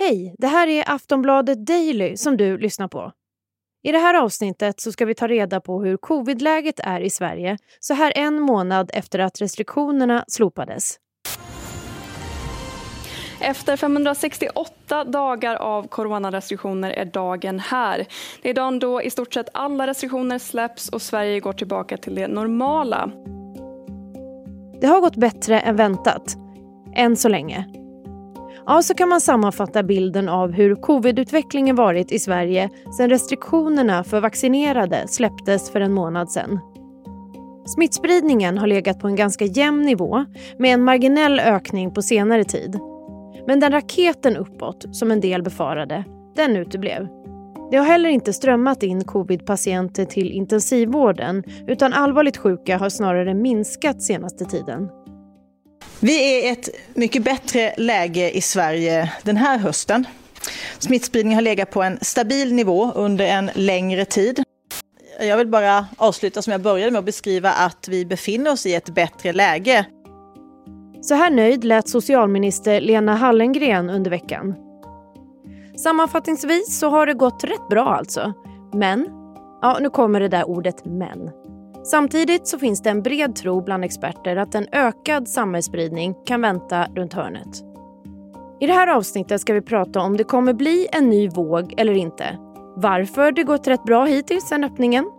Hej, det här är Aftonbladet Daily som du lyssnar på. I det här avsnittet så ska vi ta reda på hur covidläget är i Sverige så här en månad efter att restriktionerna slopades. Efter 568 dagar av coronarestriktioner är dagen här. Det är dagen då i stort sett alla restriktioner släpps och Sverige går tillbaka till det normala. Det har gått bättre än väntat. Än så länge. Ja, så kan man sammanfatta bilden av hur covidutvecklingen varit i Sverige sedan restriktionerna för vaccinerade släpptes för en månad sedan. Smittspridningen har legat på en ganska jämn nivå med en marginell ökning på senare tid. Men den raketen uppåt, som en del befarade, den uteblev. Det har heller inte strömmat in covidpatienter till intensivvården utan allvarligt sjuka har snarare minskat senaste tiden. Vi är i ett mycket bättre läge i Sverige den här hösten. Smittspridningen har legat på en stabil nivå under en längre tid. Jag vill bara avsluta som jag började med att beskriva att vi befinner oss i ett bättre läge. Så här nöjd lät socialminister Lena Hallengren under veckan. Sammanfattningsvis så har det gått rätt bra alltså. Men, ja nu kommer det där ordet men. Samtidigt så finns det en bred tro bland experter att en ökad samhällsspridning kan vänta runt hörnet. I det här avsnittet ska vi prata om det kommer bli en ny våg eller inte. Varför det gått rätt bra hittills sen öppningen.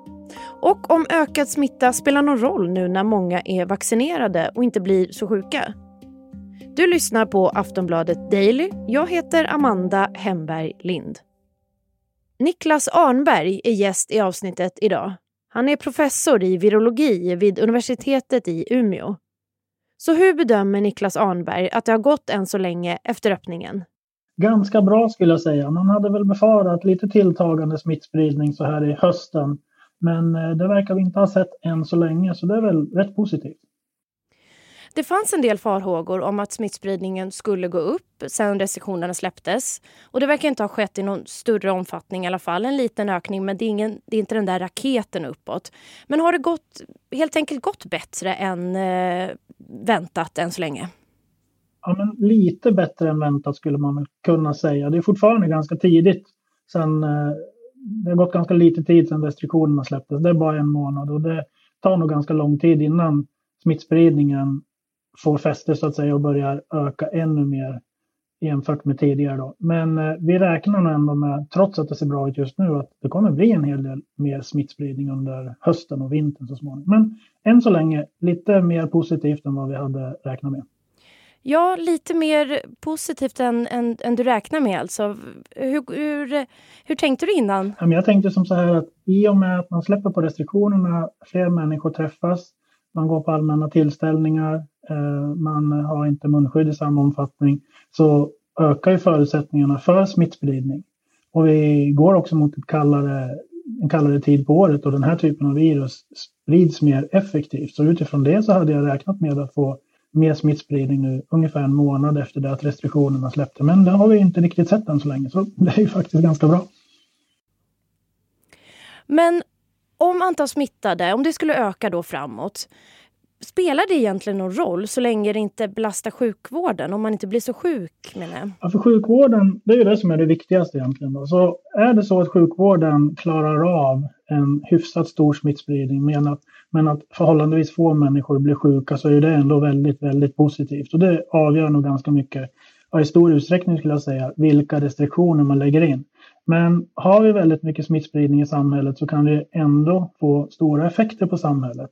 Och om ökad smitta spelar någon roll nu när många är vaccinerade och inte blir så sjuka. Du lyssnar på Aftonbladet Daily. Jag heter Amanda Hemberg Lind. Niklas Arnberg är gäst i avsnittet idag. Han är professor i virologi vid universitetet i Umeå. Så hur bedömer Niklas Arnberg att det har gått än så länge efter öppningen? Ganska bra skulle jag säga. Man hade väl befarat lite tilltagande smittspridning så här i hösten. Men eh, det verkar vi inte ha sett än så länge, så det är väl rätt positivt. Det fanns en del farhågor om att smittspridningen skulle gå upp sen restriktionerna släpptes. Och det verkar inte ha skett i någon större omfattning i alla fall. En liten ökning, men det är, ingen, det är inte den där raketen uppåt. Men har det gått, helt enkelt gått bättre än eh, väntat än så länge? Ja, men lite bättre än väntat skulle man väl kunna säga. Det är fortfarande ganska tidigt. Sen, eh, det har gått ganska lite tid sedan restriktionerna släpptes. Det är bara en månad och det tar nog ganska lång tid innan smittspridningen får fäste så att säga och börjar öka ännu mer jämfört med tidigare. Då. Men eh, vi räknar nog ändå med, trots att det ser bra ut just nu, att det kommer bli en hel del mer smittspridning under hösten och vintern så småningom. Men än så länge lite mer positivt än vad vi hade räknat med. Ja, lite mer positivt än, än, än du räknar med alltså. Hur, hur, hur tänkte du innan? Jag tänkte som så här att i och med att man släpper på restriktionerna, fler människor träffas, man går på allmänna tillställningar, Eh, man har inte munskydd i samma omfattning, så ökar ju förutsättningarna för smittspridning. Och vi går också mot ett kallare, en kallare tid på året och den här typen av virus sprids mer effektivt. Så utifrån det så hade jag räknat med att få mer smittspridning nu ungefär en månad efter det att restriktionerna släppte. Men det har vi inte riktigt sett än så länge, så det är ju faktiskt ganska bra. Men om antal smittade, om det skulle öka då framåt, Spelar det egentligen någon roll så länge det inte belastar sjukvården? Om man inte blir så sjuk menar jag. Ja, för sjukvården, det är ju det som är det viktigaste egentligen. Då. Så är det så att sjukvården klarar av en hyfsat stor smittspridning men att, men att förhållandevis få människor blir sjuka så är det ändå väldigt, väldigt positivt. Och det avgör nog ganska mycket, i stor utsträckning skulle jag säga, vilka restriktioner man lägger in. Men har vi väldigt mycket smittspridning i samhället så kan det ändå få stora effekter på samhället.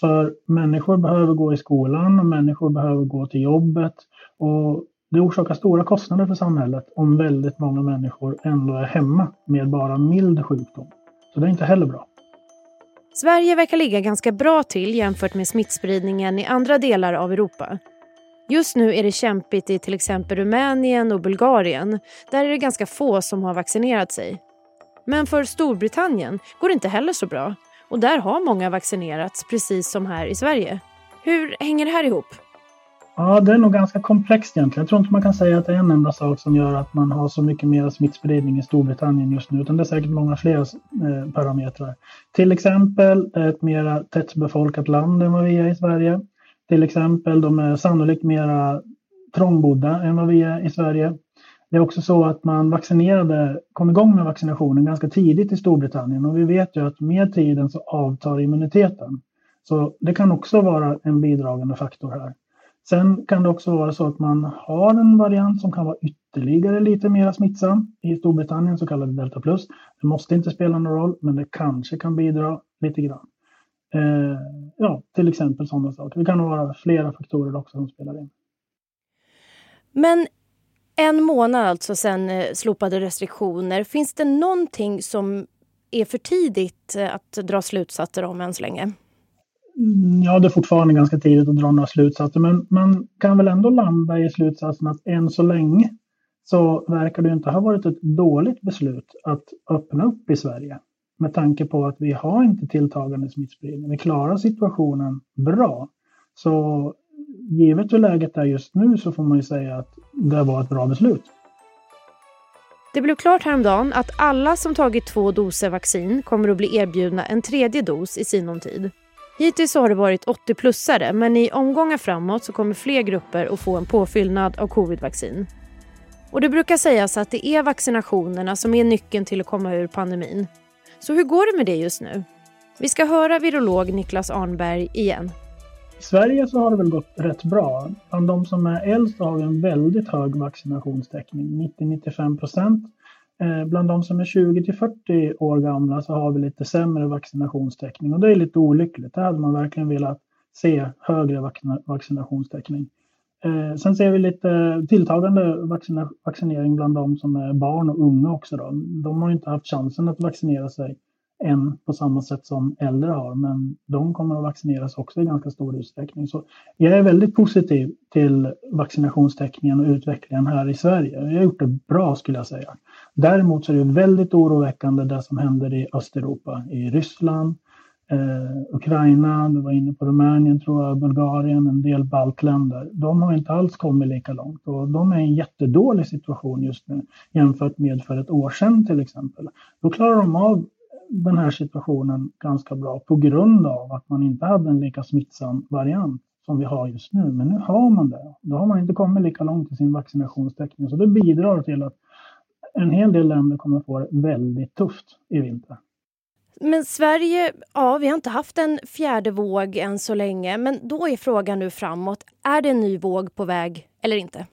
För människor behöver gå i skolan och människor behöver gå till jobbet. Och det orsakar stora kostnader för samhället om väldigt många människor ändå är hemma med bara mild sjukdom. Så det är inte heller bra. Sverige verkar ligga ganska bra till jämfört med smittspridningen i andra delar av Europa. Just nu är det kämpigt i till exempel Rumänien och Bulgarien. Där är det ganska få som har vaccinerat sig. Men för Storbritannien går det inte heller så bra. Och där har många vaccinerats, precis som här i Sverige. Hur hänger det här ihop? Ja, det är nog ganska komplext egentligen. Jag tror inte man kan säga att det är en enda sak som gör att man har så mycket mer smittspridning i Storbritannien just nu, utan det är säkert många fler eh, parametrar. Till exempel ett mer tättbefolkat land än vad vi är i Sverige. Till exempel de är sannolikt mera trångbodda än vad vi är i Sverige. Det är också så att man vaccinerade, kom igång med vaccinationen ganska tidigt i Storbritannien och vi vet ju att med tiden så avtar immuniteten. Så det kan också vara en bidragande faktor här. Sen kan det också vara så att man har en variant som kan vara ytterligare lite mer smittsam. I Storbritannien så kallad delta plus. Det måste inte spela någon roll, men det kanske kan bidra lite grann. Eh, ja, till exempel sådana saker. Det kan vara flera faktorer också som spelar in. Men en månad alltså sen eh, slopade restriktioner. Finns det någonting som är för tidigt eh, att dra slutsatser om än så länge? Mm, ja, det är fortfarande ganska tidigt att dra några slutsatser, men man kan väl ändå landa i slutsatsen att än så länge så verkar det inte ha varit ett dåligt beslut att öppna upp i Sverige. Med tanke på att vi har inte tilltagande smittspridning. Vi klarar situationen bra. Så givet hur läget är just nu så får man ju säga att det var ett bra beslut. Det blev klart häromdagen att alla som tagit två doser vaccin kommer att bli erbjudna en tredje dos i sinom tid. Hittills har det varit 80-plussare men i omgångar framåt så kommer fler grupper att få en påfyllnad av covidvaccin. Och det brukar sägas att det är vaccinationerna som är nyckeln till att komma ur pandemin. Så hur går det med det just nu? Vi ska höra virolog Niklas Arnberg igen. I Sverige så har det väl gått rätt bra. Bland de som är äldst har vi en väldigt hög vaccinationstäckning, 90-95 procent. Eh, bland de som är 20 till 40 år gamla så har vi lite sämre vaccinationstäckning och det är lite olyckligt. Där hade man verkligen velat se högre vaccinationstäckning. Eh, sen ser vi lite tilltagande vaccinering bland de som är barn och unga också. Då. De har inte haft chansen att vaccinera sig än på samma sätt som äldre har, men de kommer att vaccineras också i ganska stor utsträckning. Så jag är väldigt positiv till vaccinationstäckningen och utvecklingen här i Sverige. Vi har gjort det bra skulle jag säga. Däremot så är det väldigt oroväckande det som händer i Östeuropa, i Ryssland, eh, Ukraina, du var inne på Rumänien tror jag, Bulgarien, en del baltländer. De har inte alls kommit lika långt och de är i en jättedålig situation just nu jämfört med för ett år sedan till exempel. Då klarar de av den här situationen ganska bra på grund av att man inte hade en lika smittsam variant som vi har just nu. Men nu har man det. Då har man inte kommit lika långt i sin vaccinationstäckning. Så det bidrar till att en hel del länder kommer få det väldigt tufft i vinter. Men Sverige, ja vi har inte haft en fjärde våg än så länge. Men då är frågan nu framåt, är det en ny våg på väg eller inte?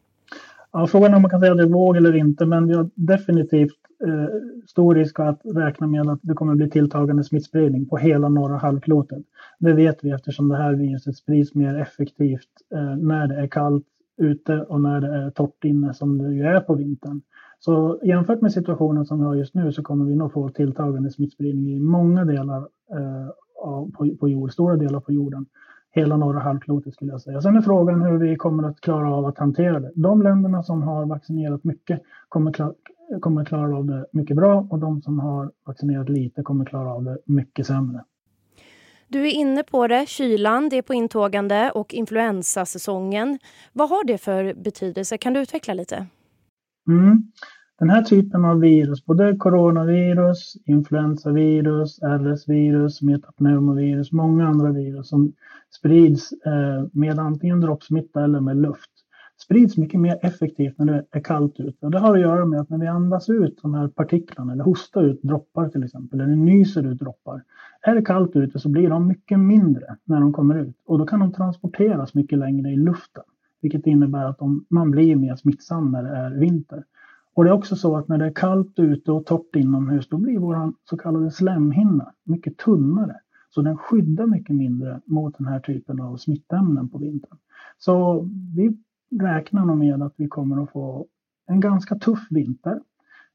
Ja, frågan är om man kan säga att det är våg eller inte, men vi har definitivt eh, stor risk att räkna med att det kommer bli tilltagande smittspridning på hela norra halvklotet. Det vet vi eftersom det här viruset sprids mer effektivt eh, när det är kallt ute och när det är torrt inne som det ju är på vintern. Så jämfört med situationen som vi har just nu så kommer vi nog få tilltagande smittspridning i många delar eh, på, på jord, stora delar på jorden. Hela norra halvklotet skulle jag säga. Sen är frågan hur vi kommer att klara av att hantera det. De länderna som har vaccinerat mycket kommer, klar, kommer klara av det mycket bra och de som har vaccinerat lite kommer klara av det mycket sämre. Du är inne på det, kylan det är på intågande och influensasäsongen. Vad har det för betydelse? Kan du utveckla lite? Mm. Den här typen av virus, både coronavirus, influensavirus, RS-virus, metapneumovirus, många andra virus som sprids eh, med antingen droppsmitta eller med luft, sprids mycket mer effektivt när det är kallt ute. Och det har att göra med att när vi andas ut de här partiklarna eller hostar ut droppar till exempel, eller nyser ut droppar. Är det kallt ute så blir de mycket mindre när de kommer ut och då kan de transporteras mycket längre i luften vilket innebär att de, man blir mer smittsam när det är vinter. Och det är också så att när det är kallt ute och torrt inomhus, då blir vår så kallade slemhinna mycket tunnare. Så den skyddar mycket mindre mot den här typen av smittämnen på vintern. Så vi räknar nog med att vi kommer att få en ganska tuff vinter.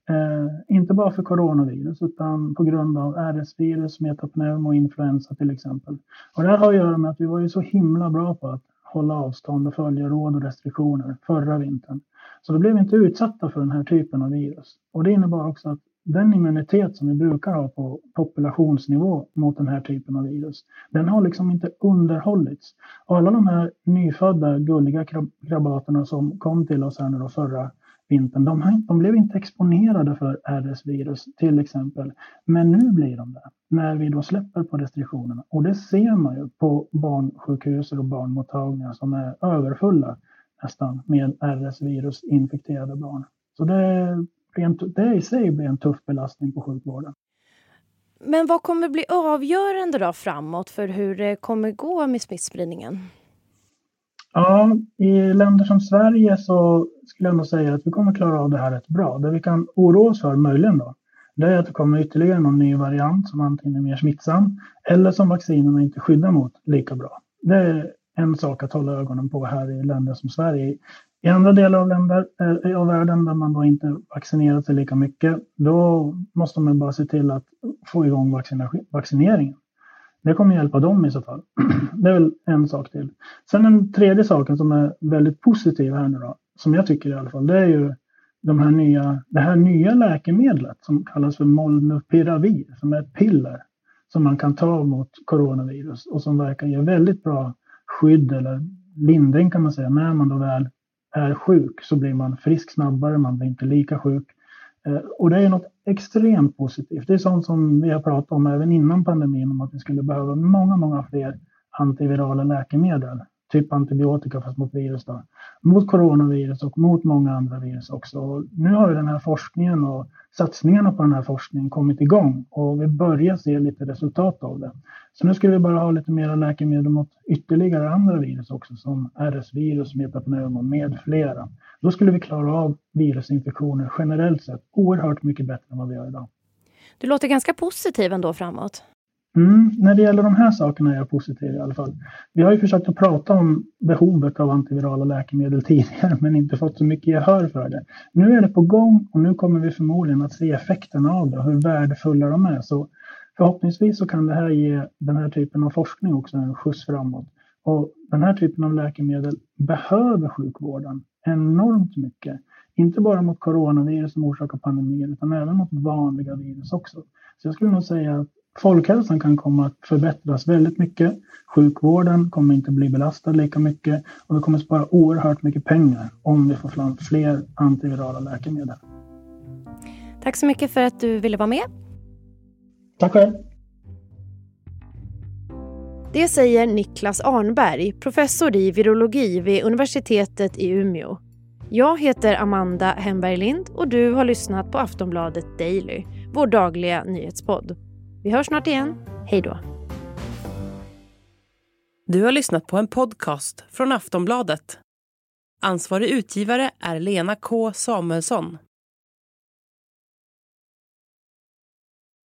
Eh, inte bara för coronavirus utan på grund av RS-virus, metapneum och influensa till exempel. Och det här har att göra med att vi var ju så himla bra på att hålla avstånd och följa råd och restriktioner förra vintern. Så då blev vi inte utsatta för den här typen av virus. Och det innebar också att den immunitet som vi brukar ha på populationsnivå mot den här typen av virus, den har liksom inte underhållits. Och alla de här nyfödda gulliga krabaterna som kom till oss här nu då förra vintern, de, de blev inte exponerade för RS-virus till exempel. Men nu blir de det när vi då släpper på restriktionerna. Och det ser man ju på barnsjukhus och barnmottagningar som är överfulla nästan med RS-virus infekterade barn. Så det, det i sig blir en tuff belastning på sjukvården. Men vad kommer bli avgörande då framåt för hur det kommer gå med smittspridningen? Ja, i länder som Sverige så skulle jag nog säga att vi kommer klara av det här rätt bra. Det vi kan oroa oss för möjligen då, det är att det kommer ytterligare någon ny variant som antingen är mer smittsam eller som vaccinerna inte skyddar mot lika bra. Det är en sak att hålla ögonen på här i länder som Sverige. I andra delar av, länder, äh, av världen där man då inte vaccinerat sig lika mycket, då måste man bara se till att få igång vaccineringen. Det kommer hjälpa dem i så fall. Det är väl en sak till. Sen den tredje saken som är väldigt positiv här nu då, som jag tycker i alla fall, det är ju de här nya, det här nya läkemedlet som kallas för Molnupiravir, som är ett piller som man kan ta mot coronavirus och som verkar ge väldigt bra skydd eller lindring kan man säga. När man då väl är sjuk så blir man frisk snabbare, man blir inte lika sjuk. Eh, och det är något extremt positivt. Det är sånt som vi har pratat om även innan pandemin, om att vi skulle behöva många, många fler antivirala läkemedel typ antibiotika fast mot virus då, mot coronavirus och mot många andra virus också. Och nu har ju den här forskningen och satsningarna på den här forskningen kommit igång och vi börjar se lite resultat av det. Så nu ska vi bara ha lite mer läkemedel mot ytterligare andra virus också som RS-virus, metapneuma med flera. Då skulle vi klara av virusinfektioner generellt sett oerhört mycket bättre än vad vi gör idag. Du låter ganska positiv ändå framåt. Mm, när det gäller de här sakerna är jag positiv i alla fall. Vi har ju försökt att prata om behovet av antivirala läkemedel tidigare men inte fått så mycket gehör för det. Nu är det på gång och nu kommer vi förmodligen att se effekterna av det, och hur värdefulla de är. Så förhoppningsvis så kan det här ge den här typen av forskning också en skjuts framåt. Och den här typen av läkemedel behöver sjukvården enormt mycket. Inte bara mot coronavirus som orsakar pandemier utan även mot vanliga virus också. Så jag skulle nog säga att folkhälsan kan komma att förbättras väldigt mycket. Sjukvården kommer inte bli belastad lika mycket och vi kommer spara oerhört mycket pengar om vi får fram fler antivirala läkemedel. Tack så mycket för att du ville vara med. Tack själv. Det säger Niklas Arnberg, professor i virologi vid universitetet i Umeå. Jag heter Amanda Hemberg Lind och du har lyssnat på Aftonbladet Daily, vår dagliga nyhetspodd. Vi hörs snart igen. Hej då. Du har lyssnat på en podcast från Aftonbladet. Ansvarig utgivare är Lena K Samuelsson.